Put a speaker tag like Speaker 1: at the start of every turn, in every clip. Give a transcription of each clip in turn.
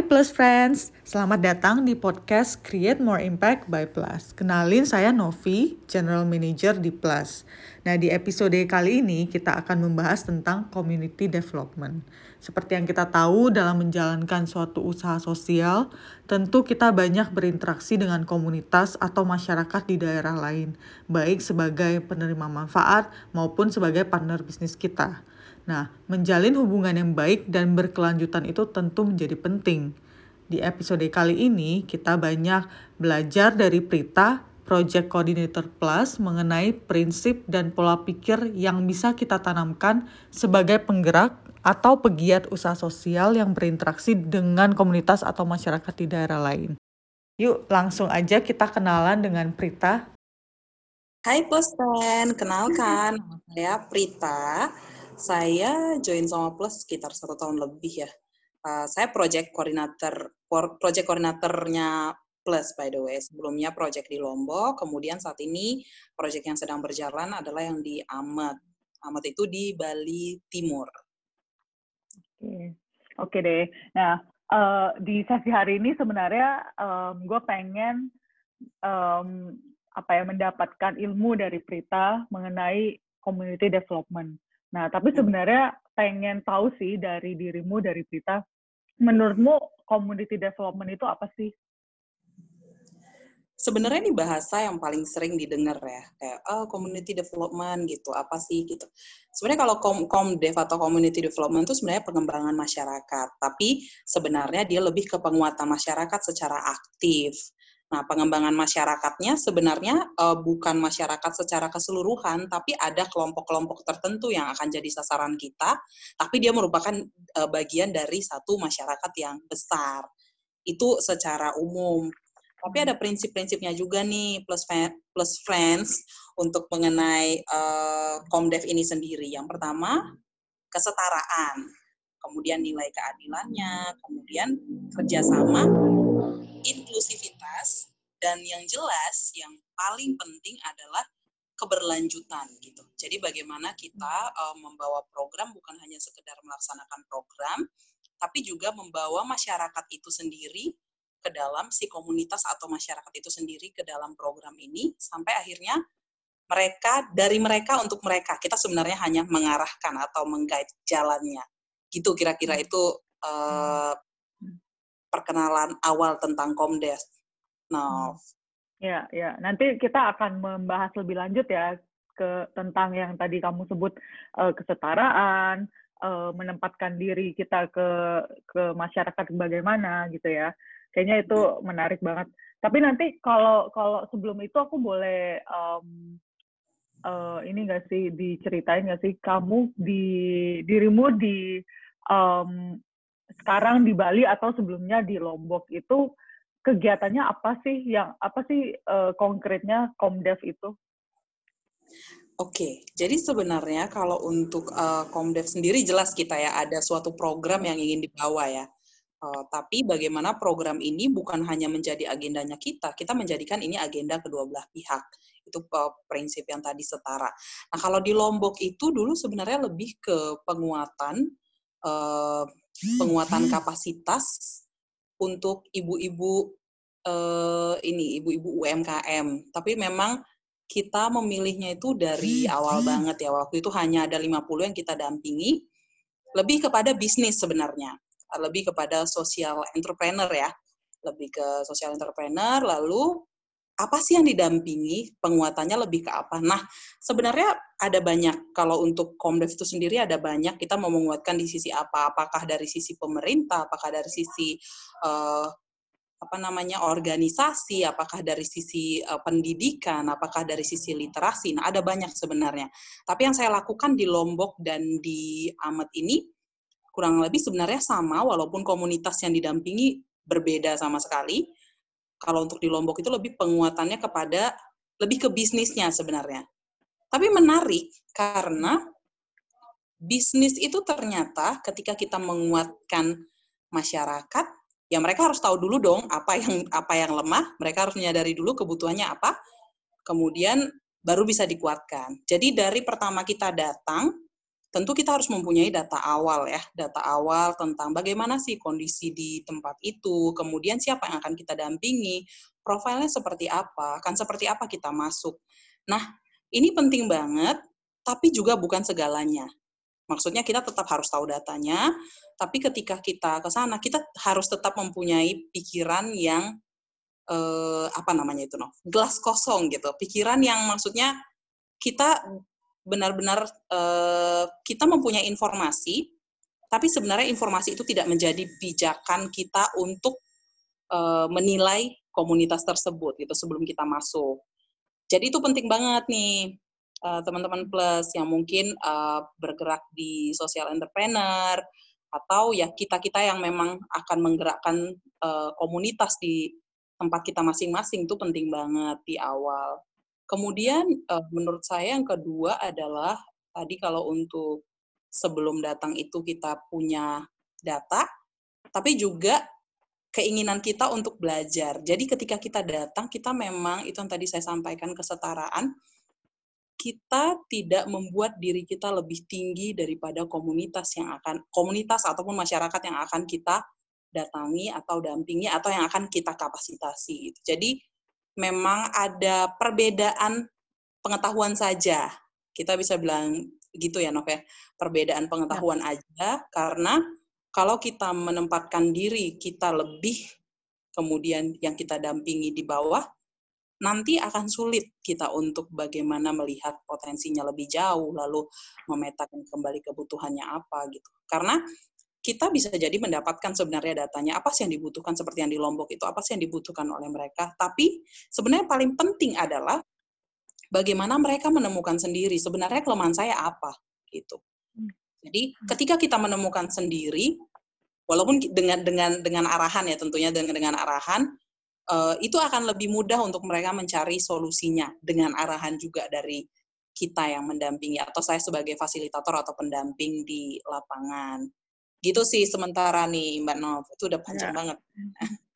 Speaker 1: Hai Plus Friends, selamat datang di podcast Create More Impact by Plus. Kenalin saya Novi, General Manager di Plus. Nah di episode kali ini kita akan membahas tentang community development. Seperti yang kita tahu dalam menjalankan suatu usaha sosial, tentu kita banyak berinteraksi dengan komunitas atau masyarakat di daerah lain, baik sebagai penerima manfaat maupun sebagai partner bisnis kita. Nah, menjalin hubungan yang baik dan berkelanjutan itu tentu menjadi penting. Di episode kali ini, kita banyak belajar dari Prita, Project Coordinator Plus, mengenai prinsip dan pola pikir yang bisa kita tanamkan sebagai penggerak atau pegiat usaha sosial yang berinteraksi dengan komunitas atau masyarakat di daerah lain. Yuk, langsung aja kita kenalan dengan Prita.
Speaker 2: Hai Posten, kenalkan, saya Prita saya join sama Plus sekitar satu tahun lebih ya. Uh, saya project coordinator project koordinatornya Plus by the way. Sebelumnya project di Lombok, kemudian saat ini project yang sedang berjalan adalah yang di Amet. Amet itu di Bali Timur.
Speaker 1: Oke, Oke deh. Nah, uh, di sesi hari ini sebenarnya um, gue pengen um, apa ya mendapatkan ilmu dari Prita mengenai community development. Nah, tapi hmm. sebenarnya pengen tahu sih dari dirimu, dari Prita, menurutmu community development itu apa sih?
Speaker 2: Sebenarnya ini bahasa yang paling sering didengar ya, kayak oh community development gitu, apa sih gitu. Sebenarnya kalau kom komdev atau community development itu sebenarnya pengembangan masyarakat, tapi sebenarnya dia lebih ke penguatan masyarakat secara aktif. Nah, pengembangan masyarakatnya sebenarnya uh, bukan masyarakat secara keseluruhan, tapi ada kelompok-kelompok tertentu yang akan jadi sasaran kita, tapi dia merupakan uh, bagian dari satu masyarakat yang besar. Itu secara umum. Tapi ada prinsip-prinsipnya juga nih plus plus friends untuk mengenai uh, Komdev ini sendiri. Yang pertama, kesetaraan, kemudian nilai keadilannya, kemudian kerjasama, inklusivitas dan yang jelas yang paling penting adalah keberlanjutan gitu. Jadi bagaimana kita uh, membawa program bukan hanya sekedar melaksanakan program, tapi juga membawa masyarakat itu sendiri ke dalam si komunitas atau masyarakat itu sendiri ke dalam program ini sampai akhirnya mereka dari mereka untuk mereka kita sebenarnya hanya mengarahkan atau menggait jalannya gitu kira-kira itu uh, perkenalan awal tentang Komdes.
Speaker 1: Nah, ya, ya. Nanti kita akan membahas lebih lanjut ya ke tentang yang tadi kamu sebut uh, kesetaraan, uh, menempatkan diri kita ke ke masyarakat bagaimana gitu ya. Kayaknya itu hmm. menarik banget. Tapi nanti kalau kalau sebelum itu aku boleh um, uh, ini nggak sih diceritain nggak sih kamu di dirimu di um, sekarang di Bali atau sebelumnya di Lombok itu kegiatannya apa sih yang apa sih uh, konkretnya Komdev itu?
Speaker 2: Oke, jadi sebenarnya kalau untuk uh, Komdev sendiri jelas kita ya ada suatu program yang ingin dibawa ya. Uh, tapi bagaimana program ini bukan hanya menjadi agendanya kita, kita menjadikan ini agenda kedua belah pihak. Itu uh, prinsip yang tadi setara. Nah kalau di Lombok itu dulu sebenarnya lebih ke penguatan uh, penguatan hmm. kapasitas untuk ibu-ibu uh, ini ibu-ibu UMKM. Tapi memang kita memilihnya itu dari hmm. awal banget ya. Waktu itu hanya ada 50 yang kita dampingi. Lebih kepada bisnis sebenarnya. Lebih kepada social entrepreneur ya. Lebih ke social entrepreneur lalu apa sih yang didampingi, penguatannya lebih ke apa. Nah, sebenarnya ada banyak, kalau untuk Komdev itu sendiri ada banyak, kita mau menguatkan di sisi apa, apakah dari sisi pemerintah, apakah dari sisi uh, apa namanya organisasi, apakah dari sisi uh, pendidikan, apakah dari sisi literasi. Nah, ada banyak sebenarnya. Tapi yang saya lakukan di Lombok dan di Amet ini kurang lebih sebenarnya sama walaupun komunitas yang didampingi berbeda sama sekali kalau untuk di Lombok itu lebih penguatannya kepada lebih ke bisnisnya sebenarnya. Tapi menarik karena bisnis itu ternyata ketika kita menguatkan masyarakat, ya mereka harus tahu dulu dong apa yang apa yang lemah, mereka harus menyadari dulu kebutuhannya apa, kemudian baru bisa dikuatkan. Jadi dari pertama kita datang tentu kita harus mempunyai data awal ya, data awal tentang bagaimana sih kondisi di tempat itu, kemudian siapa yang akan kita dampingi, profilnya seperti apa, akan seperti apa kita masuk. Nah, ini penting banget, tapi juga bukan segalanya. Maksudnya kita tetap harus tahu datanya, tapi ketika kita ke sana, kita harus tetap mempunyai pikiran yang eh, apa namanya itu, no? gelas kosong gitu. Pikiran yang maksudnya kita benar-benar uh, kita mempunyai informasi, tapi sebenarnya informasi itu tidak menjadi pijakan kita untuk uh, menilai komunitas tersebut gitu sebelum kita masuk. Jadi itu penting banget nih teman-teman uh, plus yang mungkin uh, bergerak di social entrepreneur atau ya kita-kita yang memang akan menggerakkan uh, komunitas di tempat kita masing-masing itu penting banget di awal. Kemudian uh, menurut saya yang kedua adalah tadi kalau untuk sebelum datang itu kita punya data, tapi juga keinginan kita untuk belajar. Jadi ketika kita datang, kita memang itu yang tadi saya sampaikan kesetaraan, kita tidak membuat diri kita lebih tinggi daripada komunitas yang akan komunitas ataupun masyarakat yang akan kita datangi atau dampingi atau yang akan kita kapasitasi. Jadi memang ada perbedaan pengetahuan saja. Kita bisa bilang gitu ya, Nov ya. Perbedaan pengetahuan ya. aja karena kalau kita menempatkan diri kita lebih kemudian yang kita dampingi di bawah nanti akan sulit kita untuk bagaimana melihat potensinya lebih jauh lalu memetakan kembali kebutuhannya apa gitu. Karena kita bisa jadi mendapatkan sebenarnya datanya. Apa sih yang dibutuhkan seperti yang di Lombok itu? Apa sih yang dibutuhkan oleh mereka? Tapi sebenarnya paling penting adalah bagaimana mereka menemukan sendiri sebenarnya kelemahan saya apa gitu. Jadi ketika kita menemukan sendiri walaupun dengan dengan dengan arahan ya tentunya dengan dengan arahan uh, itu akan lebih mudah untuk mereka mencari solusinya dengan arahan juga dari kita yang mendampingi atau saya sebagai fasilitator atau pendamping di lapangan Gitu sih sementara nih Mbak Nov. Itu udah panjang ya. banget.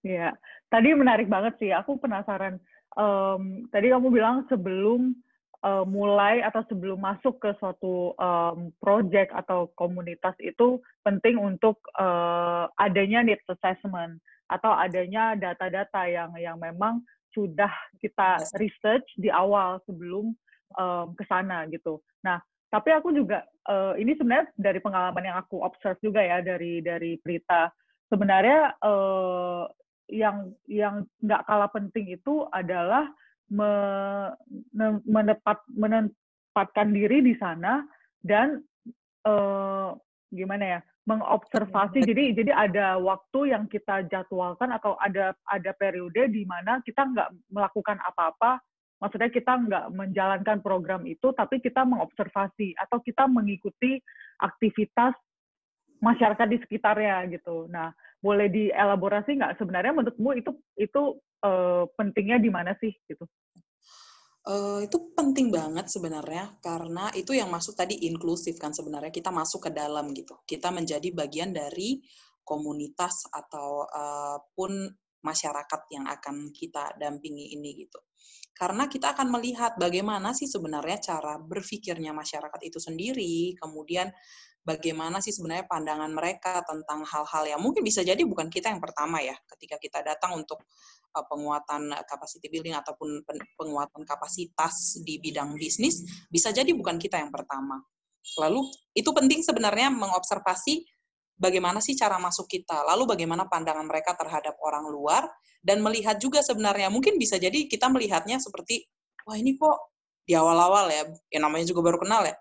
Speaker 1: Iya. Tadi menarik banget sih. Aku penasaran. Um, tadi kamu bilang sebelum uh, mulai atau sebelum masuk ke suatu um, project atau komunitas itu penting untuk uh, adanya needs assessment atau adanya data-data yang yang memang sudah kita research di awal sebelum um, ke sana gitu. Nah, tapi aku juga uh, ini sebenarnya dari pengalaman yang aku observe juga ya dari dari berita. Sebenarnya uh, yang yang nggak kalah penting itu adalah me, menepat, menempatkan diri di sana dan uh, gimana ya mengobservasi. Jadi jadi ada waktu yang kita jadwalkan atau ada ada periode di mana kita nggak melakukan apa-apa maksudnya kita nggak menjalankan program itu, tapi kita mengobservasi atau kita mengikuti aktivitas masyarakat di sekitarnya gitu. Nah, boleh dielaborasi nggak sebenarnya menurutmu itu itu uh, pentingnya di mana sih gitu?
Speaker 2: Uh, itu penting banget sebenarnya karena itu yang masuk tadi inklusif kan sebenarnya kita masuk ke dalam gitu kita menjadi bagian dari komunitas atau uh, pun masyarakat yang akan kita dampingi ini gitu karena kita akan melihat bagaimana sih sebenarnya cara berpikirnya masyarakat itu sendiri, kemudian bagaimana sih sebenarnya pandangan mereka tentang hal-hal yang mungkin bisa jadi bukan kita yang pertama ya ketika kita datang untuk uh, penguatan capacity building ataupun penguatan kapasitas di bidang bisnis bisa jadi bukan kita yang pertama. Lalu itu penting sebenarnya mengobservasi bagaimana sih cara masuk kita, lalu bagaimana pandangan mereka terhadap orang luar, dan melihat juga sebenarnya, mungkin bisa jadi kita melihatnya seperti, wah ini kok di awal-awal ya, yang namanya juga baru kenal ya,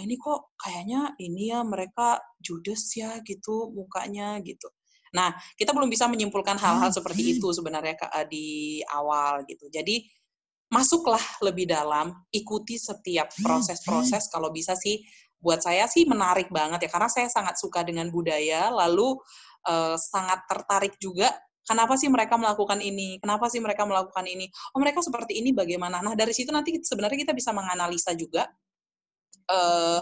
Speaker 2: ini kok kayaknya ini ya mereka judes ya gitu mukanya gitu. Nah, kita belum bisa menyimpulkan hal-hal seperti itu sebenarnya di awal gitu. Jadi masuklah lebih dalam, ikuti setiap proses-proses kalau bisa sih buat saya sih menarik banget ya karena saya sangat suka dengan budaya lalu uh, sangat tertarik juga kenapa sih mereka melakukan ini kenapa sih mereka melakukan ini oh mereka seperti ini bagaimana. Nah dari situ nanti sebenarnya kita bisa menganalisa juga uh,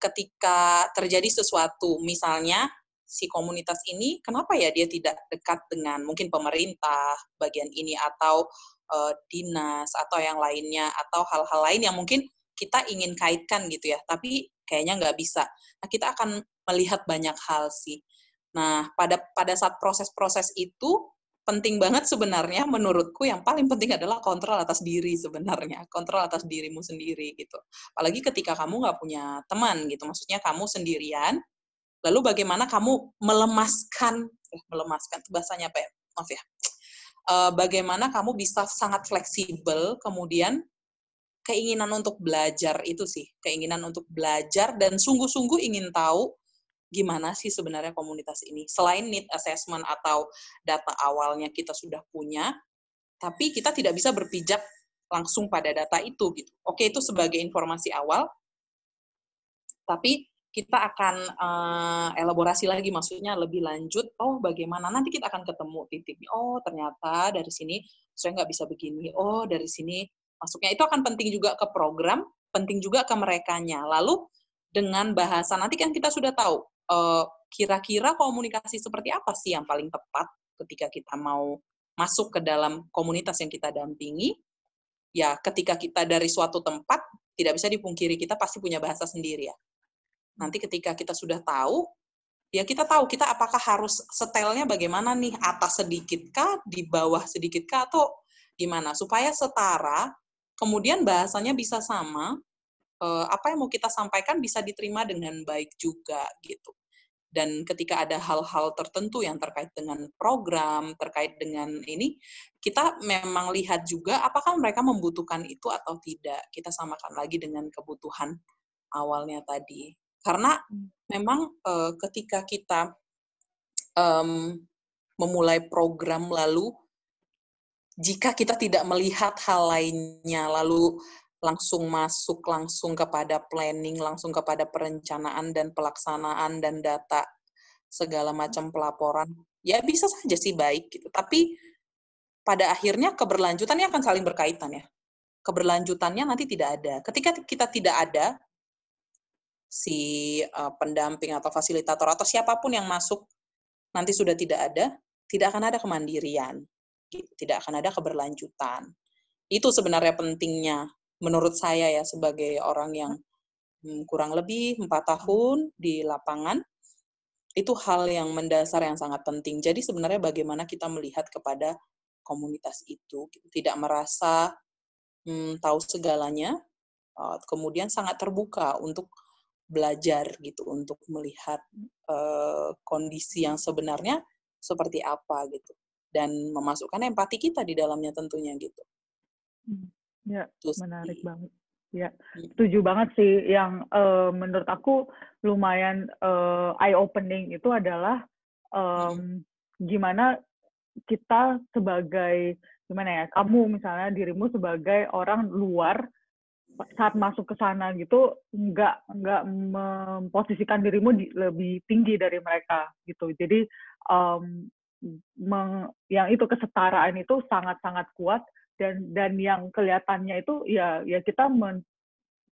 Speaker 2: ketika terjadi sesuatu misalnya si komunitas ini kenapa ya dia tidak dekat dengan mungkin pemerintah bagian ini atau uh, dinas atau yang lainnya atau hal-hal lain yang mungkin kita ingin kaitkan gitu ya, tapi kayaknya nggak bisa. Nah, kita akan melihat banyak hal sih. Nah, pada pada saat proses-proses itu penting banget sebenarnya menurutku yang paling penting adalah kontrol atas diri sebenarnya kontrol atas dirimu sendiri gitu apalagi ketika kamu nggak punya teman gitu maksudnya kamu sendirian lalu bagaimana kamu melemaskan eh, melemaskan bahasanya apa ya maaf ya uh, bagaimana kamu bisa sangat fleksibel kemudian keinginan untuk belajar itu sih keinginan untuk belajar dan sungguh-sungguh ingin tahu gimana sih sebenarnya komunitas ini. Selain need assessment atau data awalnya kita sudah punya, tapi kita tidak bisa berpijak langsung pada data itu gitu. Oke, itu sebagai informasi awal. Tapi kita akan uh, elaborasi lagi maksudnya lebih lanjut oh bagaimana nanti kita akan ketemu titik oh ternyata dari sini saya nggak bisa begini oh dari sini masuknya itu akan penting juga ke program penting juga ke mereka lalu dengan bahasa nanti kan kita sudah tahu Eh, kira-kira komunikasi seperti apa sih yang paling tepat ketika kita mau masuk ke dalam komunitas yang kita dampingi? Ya, ketika kita dari suatu tempat, tidak bisa dipungkiri kita pasti punya bahasa sendiri ya. Nanti ketika kita sudah tahu, ya kita tahu kita apakah harus setelnya bagaimana nih, atas sedikit kah, di bawah sedikit kah, atau gimana, supaya setara, kemudian bahasanya bisa sama, uh, apa yang mau kita sampaikan bisa diterima dengan baik juga gitu. Dan ketika ada hal-hal tertentu yang terkait dengan program, terkait dengan ini, kita memang lihat juga apakah mereka membutuhkan itu atau tidak. Kita samakan lagi dengan kebutuhan awalnya tadi. Karena memang uh, ketika kita um, memulai program lalu jika kita tidak melihat hal lainnya lalu langsung masuk langsung kepada planning, langsung kepada perencanaan dan pelaksanaan dan data segala macam pelaporan. Ya bisa saja sih baik gitu. Tapi pada akhirnya keberlanjutannya akan saling berkaitan ya. Keberlanjutannya nanti tidak ada. Ketika kita tidak ada si uh, pendamping atau fasilitator atau siapa pun yang masuk nanti sudah tidak ada, tidak akan ada kemandirian. Tidak akan ada keberlanjutan. Itu sebenarnya pentingnya menurut saya ya sebagai orang yang hmm, kurang lebih empat tahun di lapangan itu hal yang mendasar yang sangat penting. Jadi sebenarnya bagaimana kita melihat kepada komunitas itu, gitu. tidak merasa hmm, tahu segalanya, uh, kemudian sangat terbuka untuk belajar gitu, untuk melihat uh, kondisi yang sebenarnya seperti apa gitu, dan memasukkan empati kita di dalamnya tentunya gitu.
Speaker 1: Hmm. Ya, Terus menarik di, banget. Ya, hmm. setuju banget sih. Yang uh, menurut aku lumayan uh, eye opening itu adalah um, gimana kita sebagai gimana ya, kamu misalnya dirimu sebagai orang luar saat masuk ke sana gitu nggak nggak memposisikan dirimu di, lebih tinggi dari mereka gitu. Jadi um, meng, yang itu kesetaraan itu sangat sangat kuat dan dan yang kelihatannya itu ya ya kita men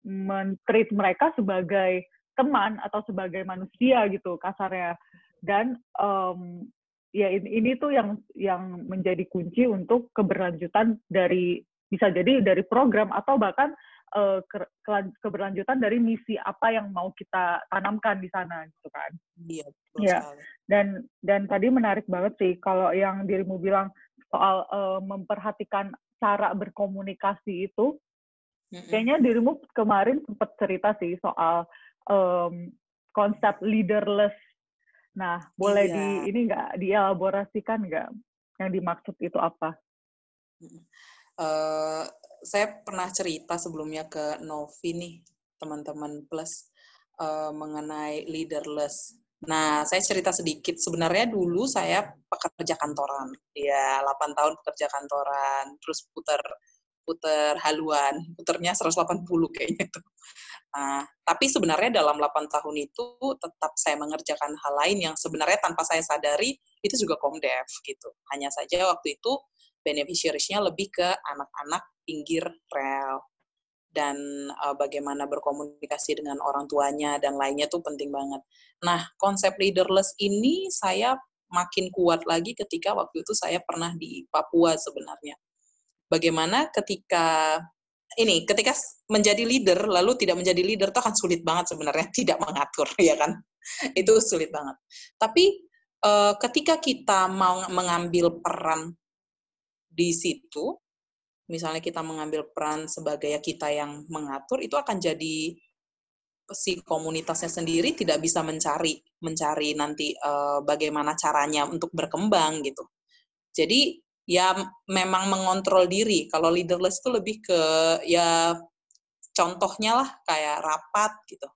Speaker 1: mentreat mereka sebagai teman atau sebagai manusia gitu kasarnya. Dan um, ya ini, ini tuh yang yang menjadi kunci untuk keberlanjutan dari bisa jadi dari program atau bahkan uh, ke, keberlanjutan dari misi apa yang mau kita tanamkan di sana gitu kan. Iya. Ya. Dan dan tadi menarik banget sih kalau yang dirimu bilang soal uh, memperhatikan cara berkomunikasi itu mm-hmm. kayaknya dirimu kemarin sempat cerita sih soal um, konsep leaderless. Nah, boleh iya. di ini nggak dielaborasikan nggak yang dimaksud itu apa?
Speaker 2: Uh, saya pernah cerita sebelumnya ke Novi nih teman-teman plus uh, mengenai leaderless. Nah, saya cerita sedikit. Sebenarnya dulu saya pekerja kantoran. Ya, 8 tahun pekerja kantoran. Terus putar putar haluan. Puternya 180 kayaknya itu. Nah, tapi sebenarnya dalam 8 tahun itu tetap saya mengerjakan hal lain yang sebenarnya tanpa saya sadari itu juga komdev gitu. Hanya saja waktu itu beneficiaries-nya lebih ke anak-anak pinggir rel dan uh, bagaimana berkomunikasi dengan orang tuanya dan lainnya tuh penting banget. Nah, konsep leaderless ini saya makin kuat lagi ketika waktu itu saya pernah di Papua sebenarnya. Bagaimana ketika ini ketika menjadi leader lalu tidak menjadi leader itu akan sulit banget sebenarnya tidak mengatur ya kan itu sulit banget tapi uh, ketika kita mau mengambil peran di situ misalnya kita mengambil peran sebagai kita yang mengatur itu akan jadi si komunitasnya sendiri tidak bisa mencari mencari nanti uh, bagaimana caranya untuk berkembang gitu jadi ya memang mengontrol diri. Kalau leaderless itu lebih ke ya contohnya lah kayak rapat gitu.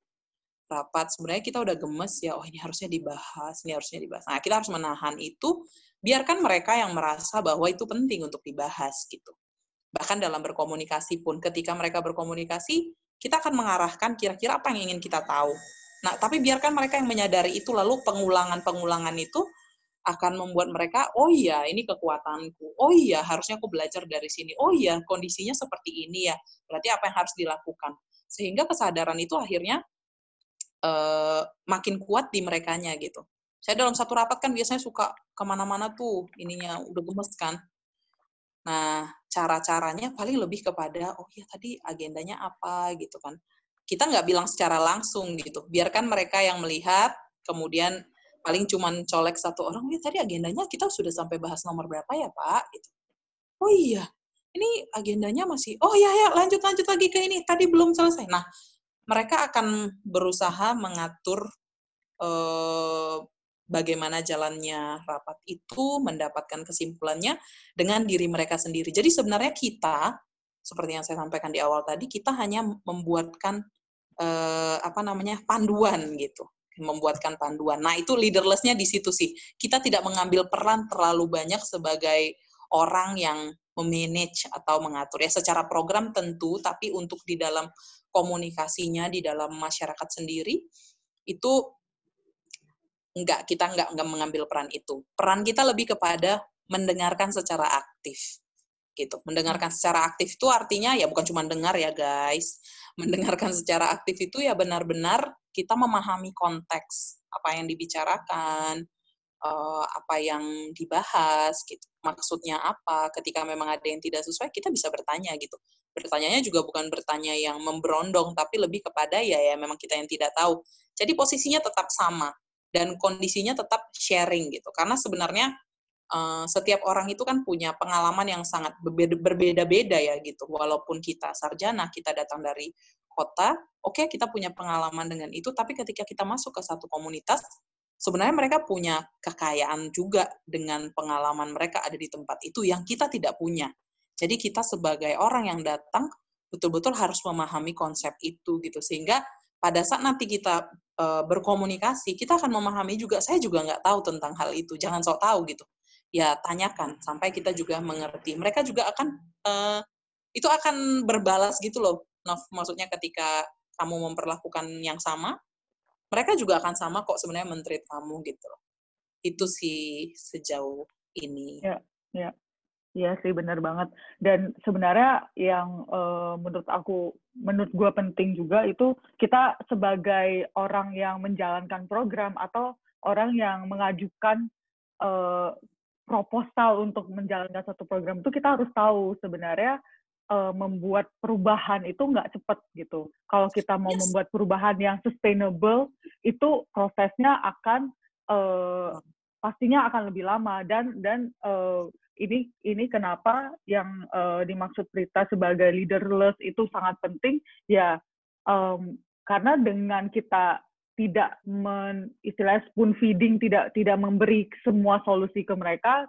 Speaker 2: Rapat sebenarnya kita udah gemes ya, oh ini harusnya dibahas, ini harusnya dibahas. Nah, kita harus menahan itu, biarkan mereka yang merasa bahwa itu penting untuk dibahas gitu. Bahkan dalam berkomunikasi pun, ketika mereka berkomunikasi, kita akan mengarahkan kira-kira apa yang ingin kita tahu. Nah, tapi biarkan mereka yang menyadari itu, lalu pengulangan-pengulangan itu akan membuat mereka, oh iya, ini kekuatanku. Oh iya, harusnya aku belajar dari sini. Oh iya, kondisinya seperti ini ya. Berarti apa yang harus dilakukan? Sehingga kesadaran itu akhirnya uh, makin kuat di merekanya gitu. Saya dalam satu rapat kan biasanya suka ke mana-mana tuh, ininya udah gemes kan. Nah, cara-caranya paling lebih kepada, oh ya tadi agendanya apa gitu kan. Kita nggak bilang secara langsung gitu. Biarkan mereka yang melihat, kemudian paling cuman colek satu orang, ya tadi agendanya kita sudah sampai bahas nomor berapa ya Pak? Gitu. Oh iya, ini agendanya masih, oh iya ya lanjut lanjut lagi ke ini, tadi belum selesai. Nah, mereka akan berusaha mengatur eh, bagaimana jalannya rapat itu, mendapatkan kesimpulannya dengan diri mereka sendiri. Jadi sebenarnya kita, seperti yang saya sampaikan di awal tadi, kita hanya membuatkan eh, apa namanya panduan gitu membuatkan panduan. Nah, itu leaderlessnya di situ sih. Kita tidak mengambil peran terlalu banyak sebagai orang yang memanage atau mengatur. Ya, secara program tentu, tapi untuk di dalam komunikasinya, di dalam masyarakat sendiri, itu enggak, kita enggak, enggak mengambil peran itu. Peran kita lebih kepada mendengarkan secara aktif gitu. Mendengarkan secara aktif itu artinya ya bukan cuma dengar ya guys. Mendengarkan secara aktif itu ya benar-benar kita memahami konteks apa yang dibicarakan, uh, apa yang dibahas gitu. Maksudnya apa? Ketika memang ada yang tidak sesuai, kita bisa bertanya gitu. Bertanyanya juga bukan bertanya yang memberondong, tapi lebih kepada ya ya memang kita yang tidak tahu. Jadi posisinya tetap sama dan kondisinya tetap sharing gitu. Karena sebenarnya uh, setiap orang itu kan punya pengalaman yang sangat berbeda-beda ya gitu. Walaupun kita sarjana, kita datang dari kota, oke okay, kita punya pengalaman dengan itu, tapi ketika kita masuk ke satu komunitas, sebenarnya mereka punya kekayaan juga dengan pengalaman mereka ada di tempat itu yang kita tidak punya. Jadi kita sebagai orang yang datang betul-betul harus memahami konsep itu gitu sehingga pada saat nanti kita e, berkomunikasi kita akan memahami juga saya juga nggak tahu tentang hal itu jangan sok tahu gitu ya tanyakan sampai kita juga mengerti mereka juga akan e, itu akan berbalas gitu loh Nov, maksudnya ketika kamu memperlakukan yang sama, mereka juga akan sama kok sebenarnya menteri kamu gitu Itu sih sejauh ini.
Speaker 1: Ya, ya. Iya sih benar banget. Dan sebenarnya yang uh, menurut aku, menurut gue penting juga itu kita sebagai orang yang menjalankan program atau orang yang mengajukan uh, proposal untuk menjalankan satu program itu kita harus tahu sebenarnya uh, membuat perubahan itu nggak cepat gitu. Kalau kita mau yes. membuat perubahan yang sustainable, itu prosesnya akan uh, pastinya akan lebih lama dan dan uh, ini ini kenapa yang uh, dimaksud Prita sebagai leaderless itu sangat penting? Ya um, karena dengan kita tidak men, istilahnya spoon feeding tidak tidak memberi semua solusi ke mereka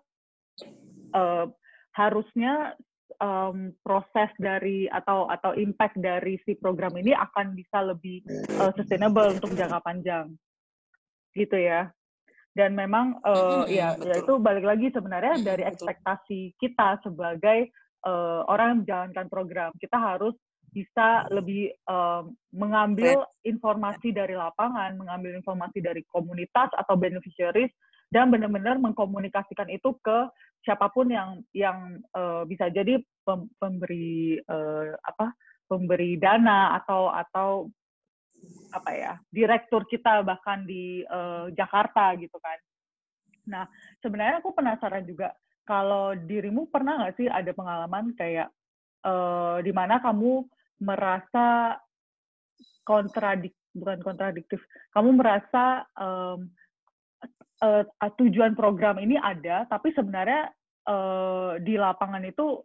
Speaker 1: uh, harusnya um, proses dari atau atau impact dari si program ini akan bisa lebih uh, sustainable untuk jangka panjang. Gitu ya dan memang uh, ya ya itu balik lagi sebenarnya dari ekspektasi kita sebagai uh, orang yang menjalankan program. Kita harus bisa lebih um, mengambil informasi dari lapangan, mengambil informasi dari komunitas atau beneficiaries dan benar-benar mengkomunikasikan itu ke siapa pun yang yang uh, bisa jadi pem, pemberi uh, apa pemberi dana atau atau apa ya direktur kita bahkan di uh, Jakarta gitu kan. Nah sebenarnya aku penasaran juga kalau dirimu pernah nggak sih ada pengalaman kayak uh, di mana kamu merasa kontradik bukan kontradiktif kamu merasa um, uh, tujuan program ini ada tapi sebenarnya uh, di lapangan itu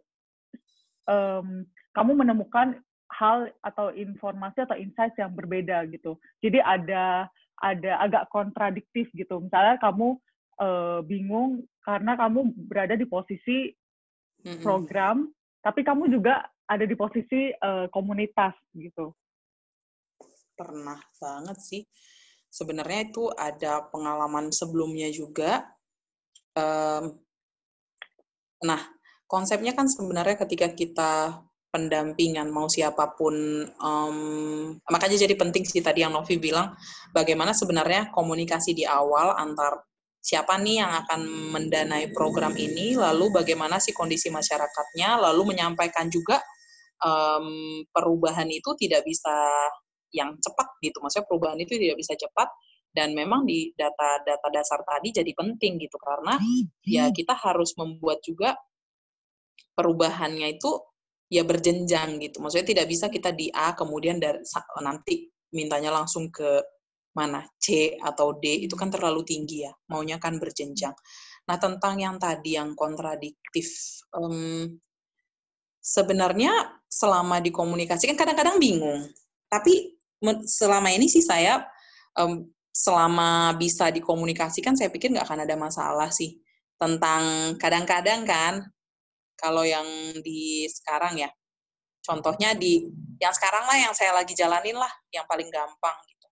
Speaker 1: um, kamu menemukan hal atau informasi atau insight yang berbeda gitu jadi ada ada agak kontradiktif gitu misalnya kamu uh, bingung karena kamu berada di posisi program tapi kamu juga ada di posisi uh, komunitas gitu
Speaker 2: pernah banget sih. Sebenarnya itu ada pengalaman sebelumnya juga. Um, nah, konsepnya kan sebenarnya ketika kita pendampingan mau siapa pun, um, makanya jadi penting sih tadi yang Novi bilang, bagaimana sebenarnya komunikasi di awal antar siapa nih yang akan mendanai program ini, lalu bagaimana sih kondisi masyarakatnya, lalu menyampaikan juga um, perubahan itu tidak bisa yang cepat gitu. Maksudnya perubahan itu tidak bisa cepat dan memang di data-data dasar tadi jadi penting gitu karena ya kita harus membuat juga perubahannya itu ya berjenjang gitu. Maksudnya tidak bisa kita di A kemudian dari nanti mintanya langsung ke mana C atau D itu kan terlalu tinggi ya. Maunya kan berjenjang. Nah tentang yang tadi yang kontradiktif, um, sebenarnya selama dikomunikasikan kadang-kadang bingung. Tapi selama ini sih saya um, selama bisa dikomunikasikan saya pikir nggak akan ada masalah sih tentang kadang-kadang kan kalau yang di sekarang ya contohnya di yang sekarang lah yang saya lagi jalanin lah yang paling gampang gitu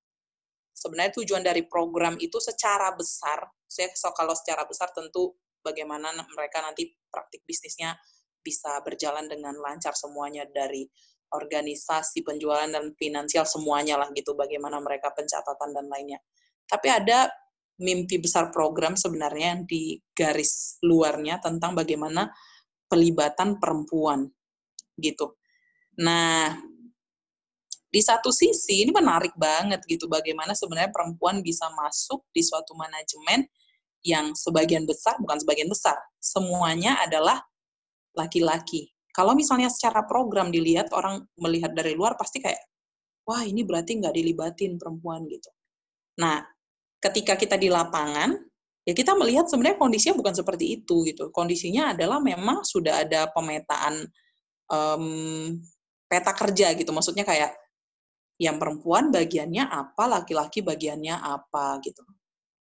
Speaker 2: sebenarnya tujuan dari program itu secara besar saya so, kalau secara besar tentu bagaimana mereka nanti praktik bisnisnya bisa berjalan dengan lancar semuanya dari organisasi penjualan dan finansial semuanya lah gitu bagaimana mereka pencatatan dan lainnya. Tapi ada mimpi besar program sebenarnya yang di garis luarnya tentang bagaimana pelibatan perempuan gitu. Nah, di satu sisi ini menarik banget gitu bagaimana sebenarnya perempuan bisa masuk di suatu manajemen yang sebagian besar bukan sebagian besar, semuanya adalah laki-laki kalau misalnya secara program dilihat, orang melihat dari luar pasti kayak, wah ini berarti nggak dilibatin perempuan gitu. Nah, ketika kita di lapangan, ya kita melihat sebenarnya kondisinya bukan seperti itu gitu. Kondisinya adalah memang sudah ada pemetaan um, peta kerja gitu. Maksudnya kayak yang perempuan bagiannya apa, laki-laki bagiannya apa gitu.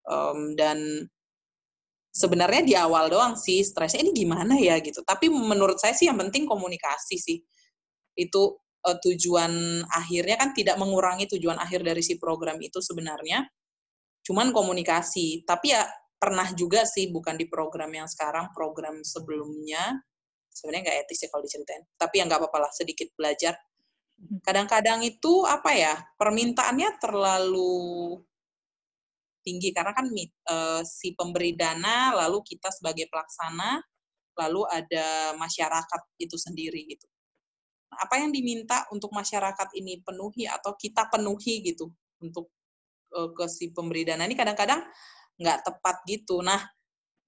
Speaker 2: Um, dan sebenarnya di awal doang sih stresnya ini gimana ya gitu. Tapi menurut saya sih yang penting komunikasi sih. Itu uh, tujuan akhirnya kan tidak mengurangi tujuan akhir dari si program itu sebenarnya. Cuman komunikasi. Tapi ya pernah juga sih bukan di program yang sekarang, program sebelumnya sebenarnya nggak etis ya kalau diceritain. Tapi ya nggak apa-apa lah sedikit belajar. Hmm. Kadang-kadang itu apa ya permintaannya terlalu tinggi karena kan uh, si pemberi dana lalu kita sebagai pelaksana lalu ada masyarakat itu sendiri gitu. Apa yang diminta untuk masyarakat ini penuhi atau kita penuhi gitu untuk uh, ke si pemberi dana ini kadang-kadang nggak tepat gitu. Nah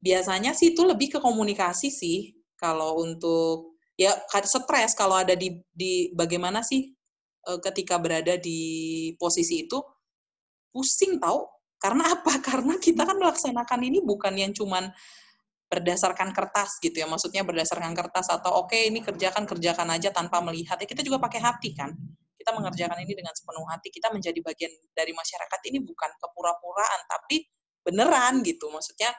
Speaker 2: biasanya sih itu lebih ke komunikasi sih kalau untuk ya stres kalau ada di di bagaimana sih uh, ketika berada di posisi itu pusing tahu karena apa? Karena kita kan melaksanakan ini bukan yang cuman berdasarkan kertas gitu ya. Maksudnya berdasarkan kertas atau oke okay, ini kerjakan kerjakan aja tanpa melihat. Ya kita juga pakai hati kan. Kita mengerjakan ini dengan sepenuh hati. Kita menjadi bagian dari masyarakat ini bukan kepura-puraan tapi beneran gitu. Maksudnya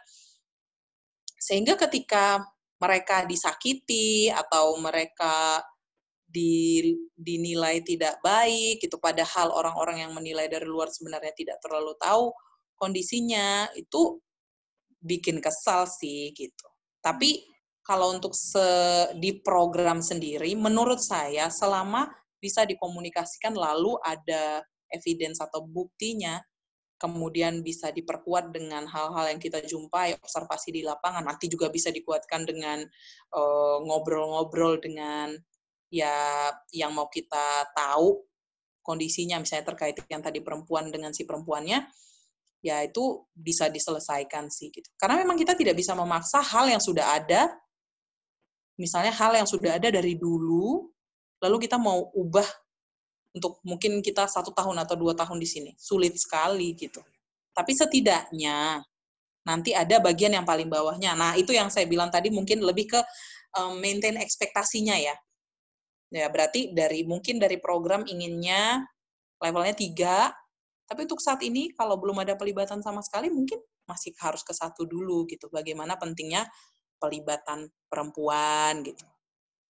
Speaker 2: sehingga ketika mereka disakiti atau mereka dinilai tidak baik gitu padahal orang-orang yang menilai dari luar sebenarnya tidak terlalu tahu kondisinya itu bikin kesal sih gitu. Tapi kalau untuk se di program sendiri, menurut saya selama bisa dikomunikasikan lalu ada evidence atau buktinya, kemudian bisa diperkuat dengan hal-hal yang kita jumpai, observasi di lapangan, nanti juga bisa dikuatkan dengan ngobrol-ngobrol uh, dengan ya yang mau kita tahu kondisinya, misalnya terkait yang tadi perempuan dengan si perempuannya, ya itu bisa diselesaikan sih gitu. Karena memang kita tidak bisa memaksa hal yang sudah ada. Misalnya hal yang sudah ada dari dulu, lalu kita mau ubah untuk mungkin kita satu tahun atau dua tahun di sini. Sulit sekali gitu. Tapi setidaknya nanti ada bagian yang paling bawahnya. Nah, itu yang saya bilang tadi mungkin lebih ke um, maintain ekspektasinya ya. Ya, berarti dari mungkin dari program inginnya levelnya tiga, tapi untuk saat ini kalau belum ada pelibatan sama sekali mungkin masih harus ke satu dulu gitu. Bagaimana pentingnya pelibatan perempuan gitu.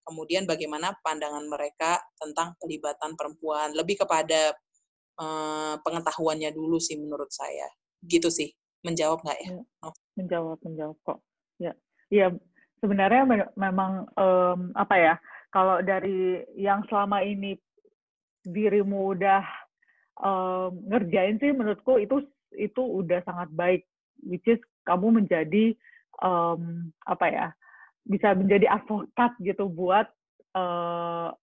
Speaker 2: Kemudian bagaimana pandangan mereka tentang pelibatan perempuan, lebih kepada uh, pengetahuannya dulu sih menurut saya. Gitu sih. Menjawab nggak ya?
Speaker 1: ya? Menjawab, menjawab kok. Ya, ya sebenarnya me memang um, apa ya? Kalau dari yang selama ini dirimu udah um, ngerjain sih, menurutku itu itu udah sangat baik. Which is kamu menjadi um, apa ya? Bisa menjadi advokat gitu buat uh,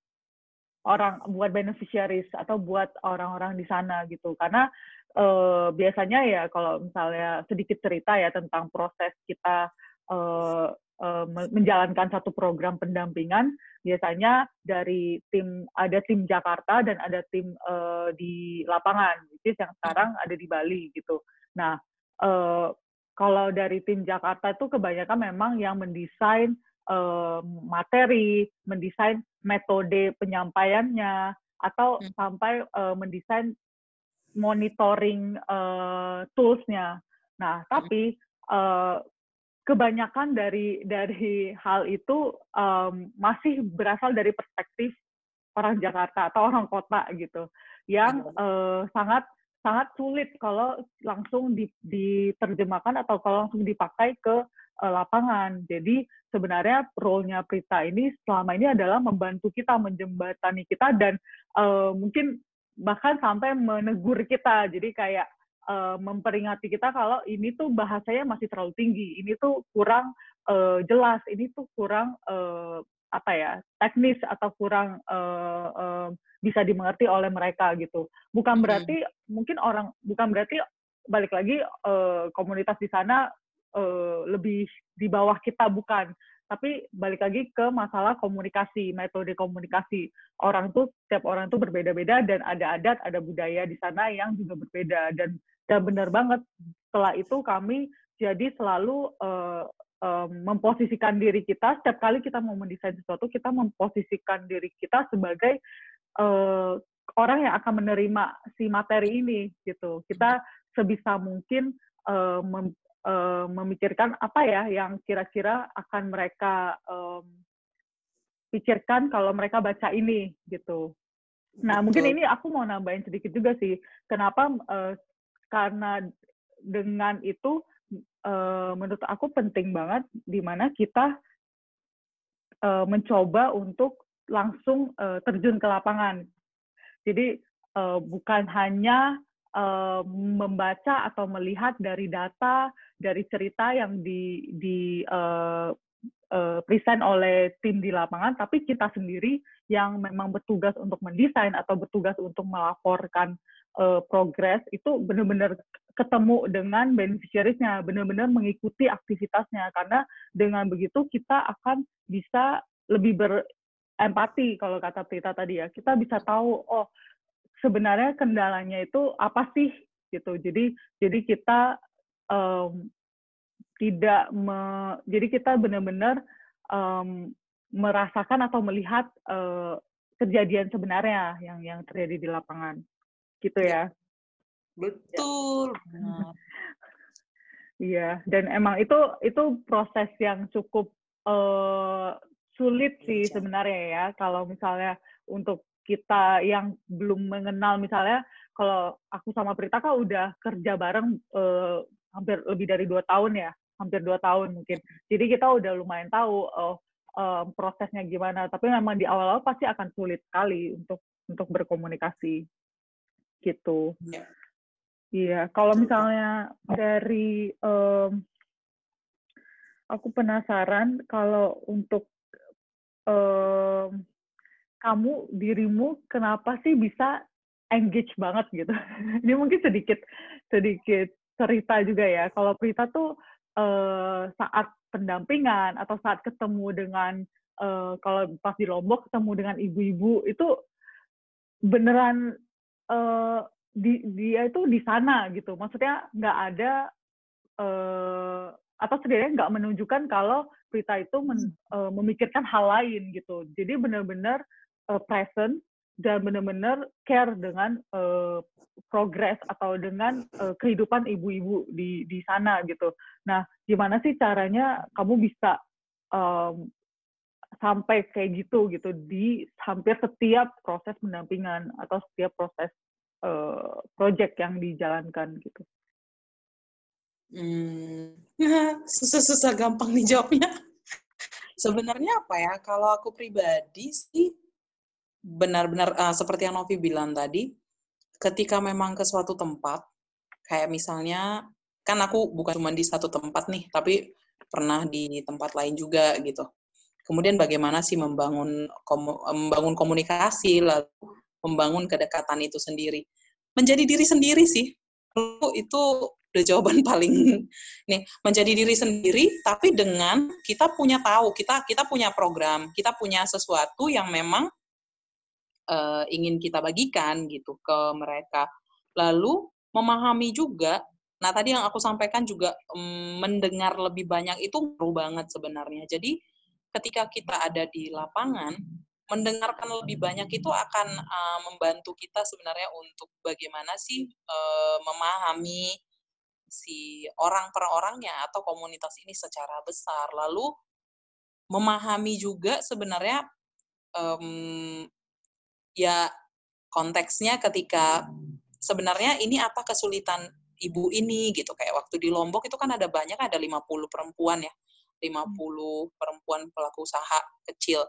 Speaker 1: orang buat beneficiaries atau buat orang-orang di sana gitu. Karena uh, biasanya ya kalau misalnya sedikit cerita ya tentang proses kita uh, uh, menjalankan satu program pendampingan biasanya dari tim ada tim Jakarta dan ada tim uh, di lapangan which is yang sekarang ada di Bali gitu. Nah uh, kalau dari tim Jakarta itu kebanyakan memang yang mendesain uh, materi, mendesain metode penyampaiannya, atau hmm. sampai uh, mendesain monitoring uh, toolsnya. Nah, hmm. tapi uh, kebanyakan dari dari hal itu um, masih berasal dari perspektif orang Jakarta atau orang kota gitu, yang uh, sangat sangat sulit kalau langsung diterjemahkan atau kalau langsung dipakai ke uh, lapangan. Jadi sebenarnya role-nya Prita ini selama ini adalah membantu kita, menjembatani kita dan uh, mungkin bahkan sampai menegur kita. Jadi kayak uh, memperingati kita kalau ini tuh bahasanya masih terlalu tinggi, ini tuh kurang uh, jelas, ini tuh kurang uh, apa ya teknis atau kurang uh, uh, bisa dimengerti oleh mereka gitu. Bukan berarti hmm. mungkin orang bukan berarti balik lagi uh, komunitas di sana uh, lebih di bawah kita bukan. Tapi balik lagi ke masalah komunikasi, metode komunikasi. Orang tuh setiap orang tuh berbeda-beda dan ada adat, ada budaya di sana yang juga berbeda dan dan benar banget setelah itu kami jadi selalu uh, memposisikan diri kita setiap kali kita mau mendesain sesuatu kita memposisikan diri kita sebagai uh, orang yang akan menerima si materi ini gitu. Kita sebisa mungkin uh, mem, uh, memikirkan apa ya yang kira-kira akan mereka um, pikirkan kalau mereka baca ini gitu. Nah Betul. mungkin ini aku mau nambahin sedikit juga sih kenapa uh, karena dengan itu uh, menurut aku penting banget di mana kita uh, mencoba untuk langsung uh, terjun ke lapangan. Jadi uh, bukan hanya uh, membaca atau melihat dari data, dari cerita yang di, di uh, present oleh tim di lapangan, tapi kita sendiri yang memang bertugas untuk mendesain atau bertugas untuk melaporkan uh, progres itu benar-benar ketemu dengan beneficiariesnya, benar-benar mengikuti aktivitasnya karena dengan begitu kita akan bisa lebih berempati kalau kata Prita tadi ya. Kita bisa tahu oh sebenarnya kendalanya itu apa sih gitu. Jadi jadi kita um, tidak me, jadi kita benar-benar um, merasakan atau melihat uh, kejadian sebenarnya yang yang terjadi di lapangan gitu ya.
Speaker 2: Betul.
Speaker 1: Iya, dan emang itu itu proses yang cukup uh, sulit sih sebenarnya ya. Kalau misalnya untuk kita yang belum mengenal misalnya, kalau aku sama Prita kan udah kerja bareng uh, hampir lebih dari dua tahun ya, hampir dua tahun mungkin. Jadi kita udah lumayan tahu uh, uh, prosesnya gimana. Tapi memang di awal-awal pasti akan sulit sekali untuk untuk berkomunikasi gitu. Yeah. Iya, kalau misalnya dari um, aku penasaran kalau untuk um, kamu dirimu kenapa sih bisa engage banget gitu? Ini mungkin sedikit sedikit cerita juga ya. Kalau Prita tuh uh, saat pendampingan atau saat ketemu dengan
Speaker 3: uh, kalau pas di Lombok ketemu dengan ibu-ibu itu beneran uh, di, dia itu di sana gitu. Maksudnya nggak ada uh, atau setidaknya nggak menunjukkan kalau Prita itu men, uh, memikirkan hal lain gitu. Jadi benar-benar uh, present dan benar-benar care dengan uh, progres atau dengan uh, kehidupan ibu-ibu di di sana gitu. Nah, gimana sih caranya kamu bisa um, sampai kayak gitu gitu di hampir setiap proses pendampingan atau setiap proses uh, project yang dijalankan gitu.
Speaker 2: Hmm, susah-susah gampang nih jawabnya. Sebenarnya apa ya? Kalau aku pribadi sih benar-benar uh, seperti yang Novi bilang tadi, ketika memang ke suatu tempat, kayak misalnya kan aku bukan cuma di satu tempat nih, tapi pernah di tempat lain juga gitu. Kemudian bagaimana sih membangun membangun komunikasi lalu membangun kedekatan itu sendiri. Menjadi diri sendiri sih. Itu udah jawaban paling nih menjadi diri sendiri tapi dengan kita punya tahu kita kita punya program kita punya sesuatu yang memang uh, ingin kita bagikan gitu ke mereka lalu memahami juga nah tadi yang aku sampaikan juga um, mendengar lebih banyak itu perlu banget sebenarnya jadi ketika kita ada di lapangan, mendengarkan lebih banyak itu akan uh, membantu kita sebenarnya untuk bagaimana sih uh, memahami si orang per orangnya atau komunitas ini secara besar. Lalu memahami juga sebenarnya um, ya konteksnya ketika sebenarnya ini apa kesulitan ibu ini gitu kayak waktu di Lombok itu kan ada banyak ada 50 perempuan ya 50 perempuan pelaku usaha kecil.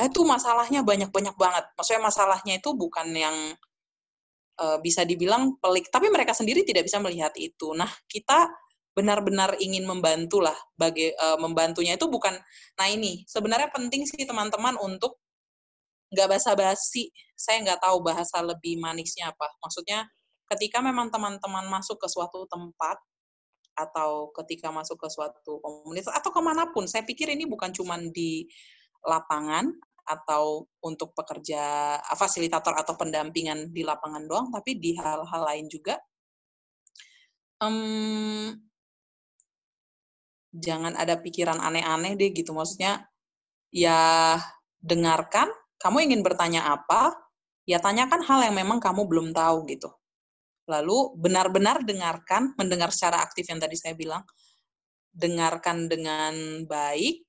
Speaker 2: Nah itu masalahnya banyak-banyak banget. Maksudnya masalahnya itu bukan yang uh, bisa dibilang pelik, tapi mereka sendiri tidak bisa melihat itu. Nah kita benar-benar ingin membantu lah, bagi uh, membantunya itu bukan. Nah ini sebenarnya penting sih teman-teman untuk nggak basa-basi. Saya nggak tahu bahasa lebih manisnya apa. Maksudnya ketika memang teman-teman masuk ke suatu tempat atau ketika masuk ke suatu komunitas atau ke mana pun. Saya pikir ini bukan cuma di lapangan atau untuk pekerja fasilitator atau pendampingan di lapangan doang, tapi di hal-hal lain juga. Um, jangan ada pikiran aneh-aneh deh gitu. Maksudnya ya dengarkan, kamu ingin bertanya apa, ya tanyakan hal yang memang kamu belum tahu gitu. Lalu benar-benar dengarkan, mendengar secara aktif yang tadi saya bilang, dengarkan dengan baik,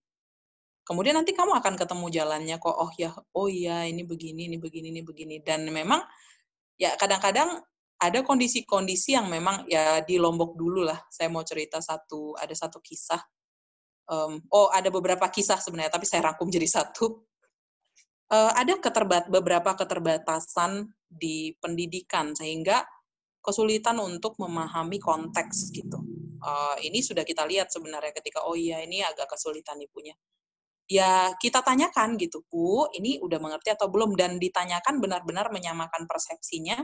Speaker 2: kemudian nanti kamu akan ketemu jalannya kok, oh ya, oh iya ini begini, ini begini, ini begini. Dan memang ya kadang-kadang ada kondisi-kondisi yang memang ya di Lombok dulu lah. Saya mau cerita satu, ada satu kisah. Um, oh ada beberapa kisah sebenarnya, tapi saya rangkum jadi satu. Uh, ada keterbat beberapa keterbatasan di pendidikan sehingga kesulitan untuk memahami konteks gitu. Uh, ini sudah kita lihat sebenarnya ketika oh iya ini agak kesulitan ibunya. Ya kita tanyakan gitu, Bu, ini udah mengerti atau belum dan ditanyakan benar-benar menyamakan persepsinya.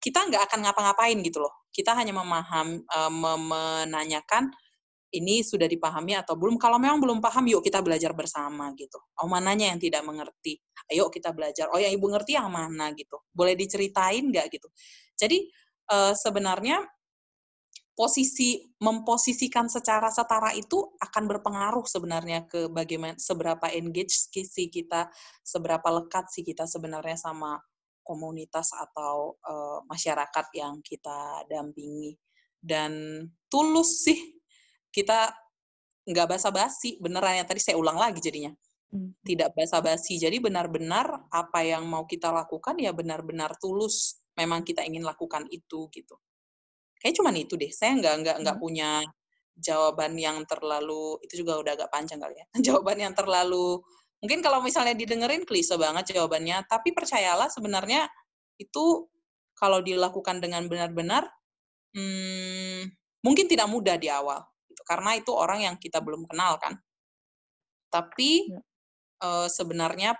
Speaker 2: Kita nggak akan ngapa-ngapain gitu loh. Kita hanya memaham, uh, menanyakan ini sudah dipahami atau belum. Kalau memang belum paham, yuk kita belajar bersama gitu. Oh mananya yang tidak mengerti? Ayo kita belajar. Oh yang ibu ngerti yang mana gitu. Boleh diceritain nggak gitu? Jadi uh, sebenarnya posisi memposisikan secara setara itu akan berpengaruh sebenarnya ke bagaimana seberapa engage si kita, seberapa lekat sih kita sebenarnya sama komunitas atau uh, masyarakat yang kita dampingi. Dan tulus sih kita nggak basa-basi beneran ya tadi saya ulang lagi jadinya. Hmm. tidak basa-basi jadi benar-benar apa yang mau kita lakukan ya benar-benar tulus memang kita ingin lakukan itu gitu. Kayak cuman itu deh. Saya nggak nggak nggak hmm. punya jawaban yang terlalu itu juga udah agak panjang kali ya. jawaban yang terlalu mungkin kalau misalnya didengerin klise banget jawabannya, tapi percayalah sebenarnya itu kalau dilakukan dengan benar-benar hmm, mungkin tidak mudah di awal gitu. Karena itu orang yang kita belum kenal kan. Tapi ya. uh, sebenarnya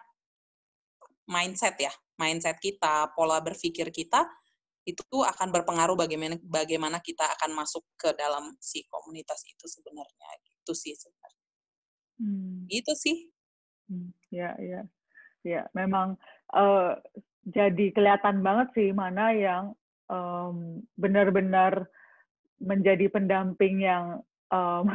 Speaker 2: mindset ya mindset kita, pola berpikir kita itu akan berpengaruh bagaimana bagaimana kita akan masuk ke dalam si komunitas itu sebenarnya gitu sih sebenarnya. Hmm. Itu sih.
Speaker 1: Hmm, ya, ya, ya. Memang uh, jadi kelihatan banget sih mana yang um, benar-benar menjadi pendamping yang um,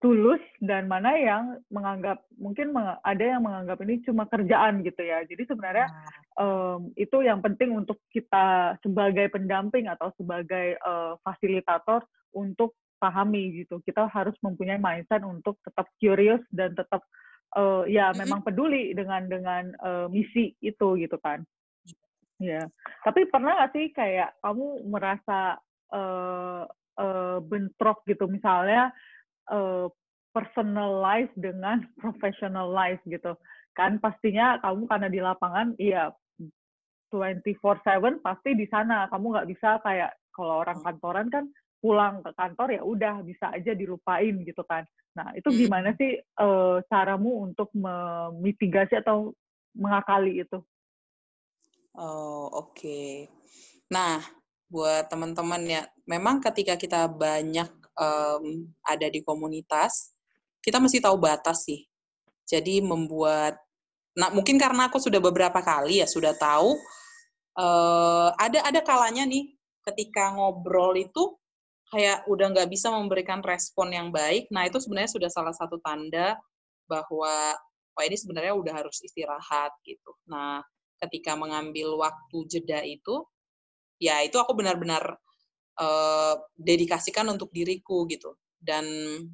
Speaker 1: tulus dan mana yang menganggap mungkin ada yang menganggap ini cuma kerjaan gitu ya. Jadi sebenarnya um, itu yang penting untuk kita sebagai pendamping atau sebagai uh, fasilitator untuk pahami gitu. Kita harus mempunyai mindset untuk tetap curious dan tetap uh, ya memang peduli dengan dengan uh, misi itu gitu kan. Ya. Tapi pernah nggak sih kayak kamu merasa uh, uh, bentrok gitu misalnya uh, personal life dengan professional life gitu. Kan pastinya kamu karena di lapangan iya 24/7 pasti di sana. Kamu nggak bisa kayak kalau orang hmm. kantoran kan pulang ke kantor ya udah bisa aja dilupain gitu kan. Nah, itu hmm. gimana sih uh, caramu untuk memitigasi atau mengakali itu?
Speaker 2: Oh, oke. Okay. Nah, buat teman-teman ya, memang ketika kita banyak um, ada di komunitas, kita mesti tahu batas sih. Jadi membuat, nah mungkin karena aku sudah beberapa kali ya sudah tahu, uh, ada ada kalanya nih ketika ngobrol itu kayak udah nggak bisa memberikan respon yang baik. Nah itu sebenarnya sudah salah satu tanda bahwa wah ini sebenarnya udah harus istirahat gitu. Nah ketika mengambil waktu jeda itu, ya itu aku benar-benar uh, dedikasikan untuk diriku gitu. Dan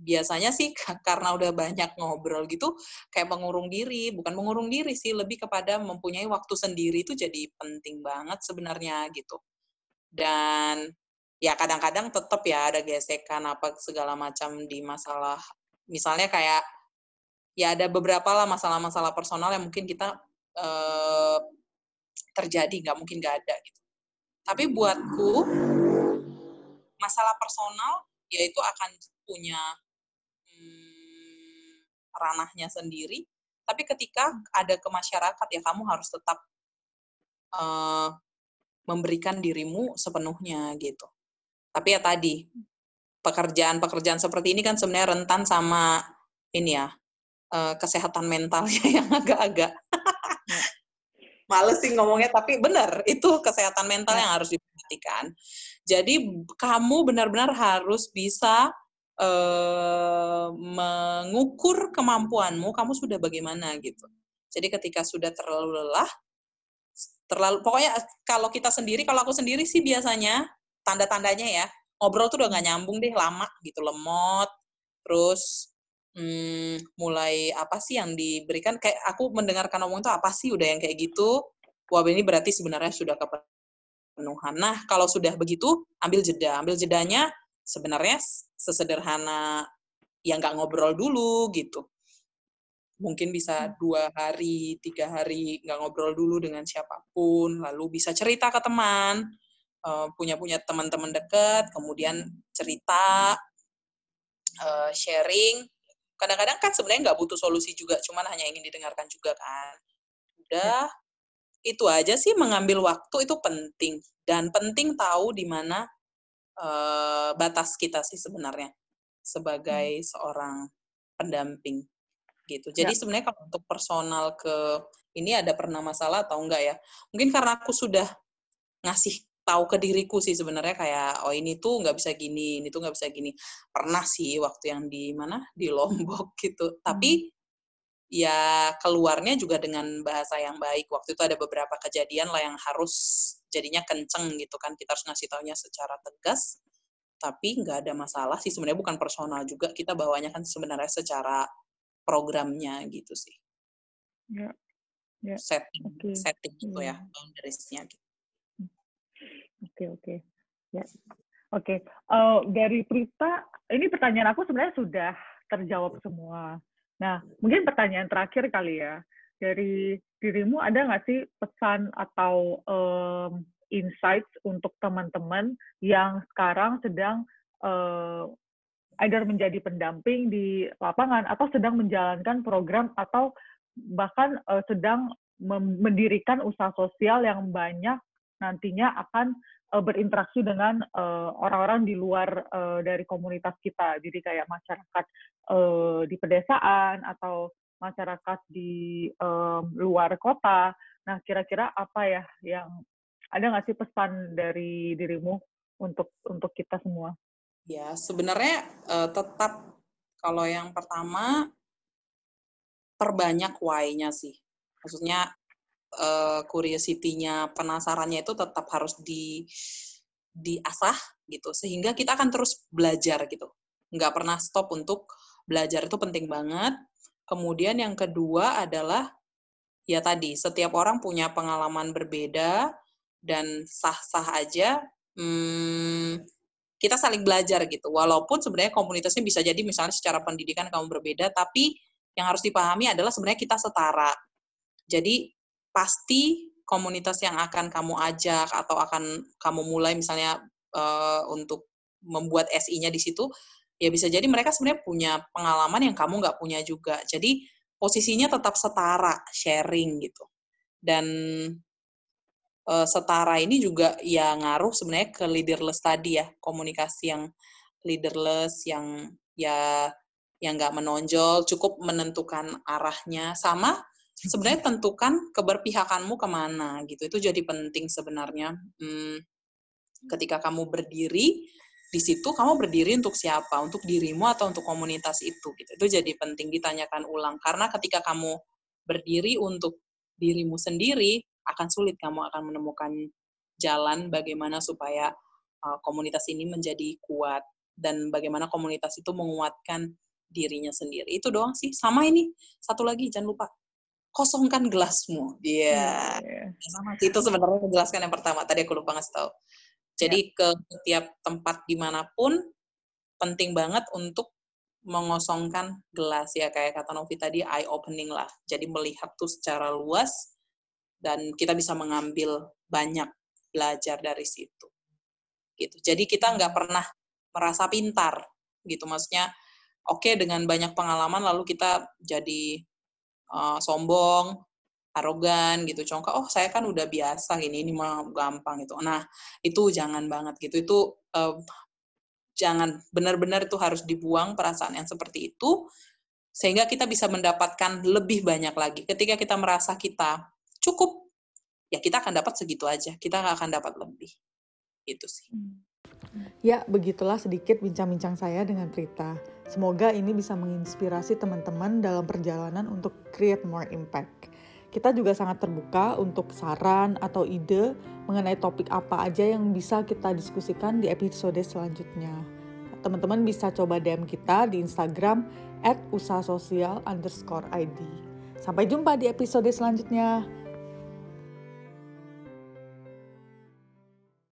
Speaker 2: biasanya sih karena udah banyak ngobrol gitu kayak mengurung diri bukan mengurung diri sih lebih kepada mempunyai waktu sendiri itu jadi penting banget sebenarnya gitu. Dan ya kadang-kadang tetap ya ada gesekan apa segala macam di masalah misalnya kayak ya ada beberapa lah masalah-masalah personal yang mungkin kita eh, terjadi nggak mungkin nggak ada gitu. Tapi buatku masalah personal yaitu akan punya hmm, ranahnya sendiri. Tapi ketika ada ke masyarakat ya kamu harus tetap uh, memberikan dirimu sepenuhnya gitu. Tapi ya tadi pekerjaan-pekerjaan seperti ini kan sebenarnya rentan sama ini ya uh, kesehatan mentalnya yang agak-agak ya. males sih ngomongnya tapi benar itu kesehatan mental ya. yang harus diperhatikan. Jadi kamu benar-benar harus bisa uh, mengukur kemampuanmu, kamu sudah bagaimana gitu. Jadi ketika sudah terlalu lelah, terlalu pokoknya kalau kita sendiri, kalau aku sendiri sih biasanya tanda-tandanya ya ngobrol tuh udah nggak nyambung deh lama gitu lemot, terus hmm, mulai apa sih yang diberikan kayak aku mendengarkan omong itu apa sih udah yang kayak gitu, wah ini berarti sebenarnya sudah kepenuhan. Nah kalau sudah begitu ambil jeda, ambil jedanya sebenarnya sesederhana yang nggak ngobrol dulu gitu. Mungkin bisa hmm. dua hari, tiga hari nggak ngobrol dulu dengan siapa pun, lalu bisa cerita ke teman, eh, punya-punya teman-teman dekat, kemudian cerita, uh, sharing. Kadang-kadang kan sebenarnya nggak butuh solusi juga, cuman hanya ingin didengarkan juga kan. Udah, itu aja sih mengambil waktu itu penting. Dan penting tahu di mana uh, batas kita sih sebenarnya sebagai hmm. seorang pendamping gitu. Jadi ya. sebenarnya kalau untuk personal ke ini ada pernah masalah atau enggak ya? Mungkin karena aku sudah ngasih tahu ke diriku sih sebenarnya kayak oh ini tuh nggak bisa gini, ini tuh nggak bisa gini. Pernah sih waktu yang di mana di Lombok gitu. Tapi hmm. Ya keluarnya juga dengan bahasa yang baik. Waktu itu ada beberapa kejadian lah yang harus jadinya kenceng gitu kan kita harus ngasih taunya secara tegas tapi nggak ada masalah sih sebenarnya bukan personal juga kita bawanya kan sebenarnya secara programnya gitu sih
Speaker 1: ya, ya.
Speaker 2: setting okay. setting itu ya, ya boundariesnya gitu
Speaker 1: oke okay, oke okay. ya oke okay. uh, dari Prita ini pertanyaan aku sebenarnya sudah terjawab semua nah mungkin pertanyaan terakhir kali ya. Dari dirimu ada nggak sih pesan atau um, insights untuk teman-teman yang sekarang sedang uh, either menjadi pendamping di lapangan atau sedang menjalankan program atau bahkan uh, sedang mendirikan usaha sosial yang banyak nantinya akan uh, berinteraksi dengan orang-orang uh, di luar uh, dari komunitas kita. Jadi kayak masyarakat uh, di pedesaan atau masyarakat di um, luar kota. Nah, kira-kira apa ya yang ada nggak sih pesan dari dirimu untuk untuk kita semua?
Speaker 2: Ya, sebenarnya uh, tetap kalau yang pertama perbanyak why-nya sih. Maksudnya uh, curiosity-nya, penasarannya itu tetap harus di diasah gitu sehingga kita akan terus belajar gitu. Nggak pernah stop untuk belajar itu penting banget. Kemudian yang kedua adalah ya tadi setiap orang punya pengalaman berbeda dan sah-sah aja hmm, kita saling belajar gitu. Walaupun sebenarnya komunitasnya bisa jadi misalnya secara pendidikan kamu berbeda, tapi yang harus dipahami adalah sebenarnya kita setara. Jadi pasti komunitas yang akan kamu ajak atau akan kamu mulai misalnya uh, untuk membuat SI-nya di situ, ya bisa jadi mereka sebenarnya punya pengalaman yang kamu nggak punya juga. Jadi posisinya tetap setara, sharing gitu. Dan uh, setara ini juga ya ngaruh sebenarnya ke leaderless tadi ya, komunikasi yang leaderless, yang ya yang nggak menonjol, cukup menentukan arahnya, sama sebenarnya tentukan keberpihakanmu ke mana gitu. Itu jadi penting sebenarnya. Hmm, ketika kamu berdiri, di situ kamu berdiri untuk siapa? Untuk dirimu atau untuk komunitas itu? Gitu. Itu jadi penting ditanyakan ulang karena ketika kamu berdiri untuk dirimu sendiri akan sulit kamu akan menemukan jalan bagaimana supaya uh, komunitas ini menjadi kuat dan bagaimana komunitas itu menguatkan dirinya sendiri. Itu doang sih. Sama ini satu lagi jangan lupa kosongkan gelasmu. Iya. Yeah. Yeah. Sama itu sebenarnya menjelaskan yang pertama. Tadi aku lupa ngasih tahu. Jadi yeah. ke setiap tempat di mana pun penting banget untuk mengosongkan gelas ya kayak kata Novi tadi eye opening lah. Jadi melihat tuh secara luas dan kita bisa mengambil banyak belajar dari situ. Gitu. Jadi kita nggak pernah merasa pintar gitu. Maksudnya oke okay, dengan banyak pengalaman lalu kita jadi uh, sombong arogan gitu congkak oh saya kan udah biasa gini ini mah gampang gitu. Nah itu jangan banget gitu. Itu uh, jangan benar-benar itu harus dibuang perasaan yang seperti itu sehingga kita bisa mendapatkan lebih banyak lagi. Ketika kita merasa kita cukup ya kita akan dapat segitu aja kita nggak akan dapat lebih. Itu sih. Hmm.
Speaker 4: Ya, begitulah sedikit bincang-bincang saya dengan Prita. Semoga ini bisa menginspirasi teman-teman dalam perjalanan untuk create more impact. Kita juga sangat terbuka untuk saran atau ide mengenai topik apa aja yang bisa kita diskusikan di episode selanjutnya. Teman-teman bisa coba DM kita di Instagram at underscore ID. Sampai jumpa di episode selanjutnya.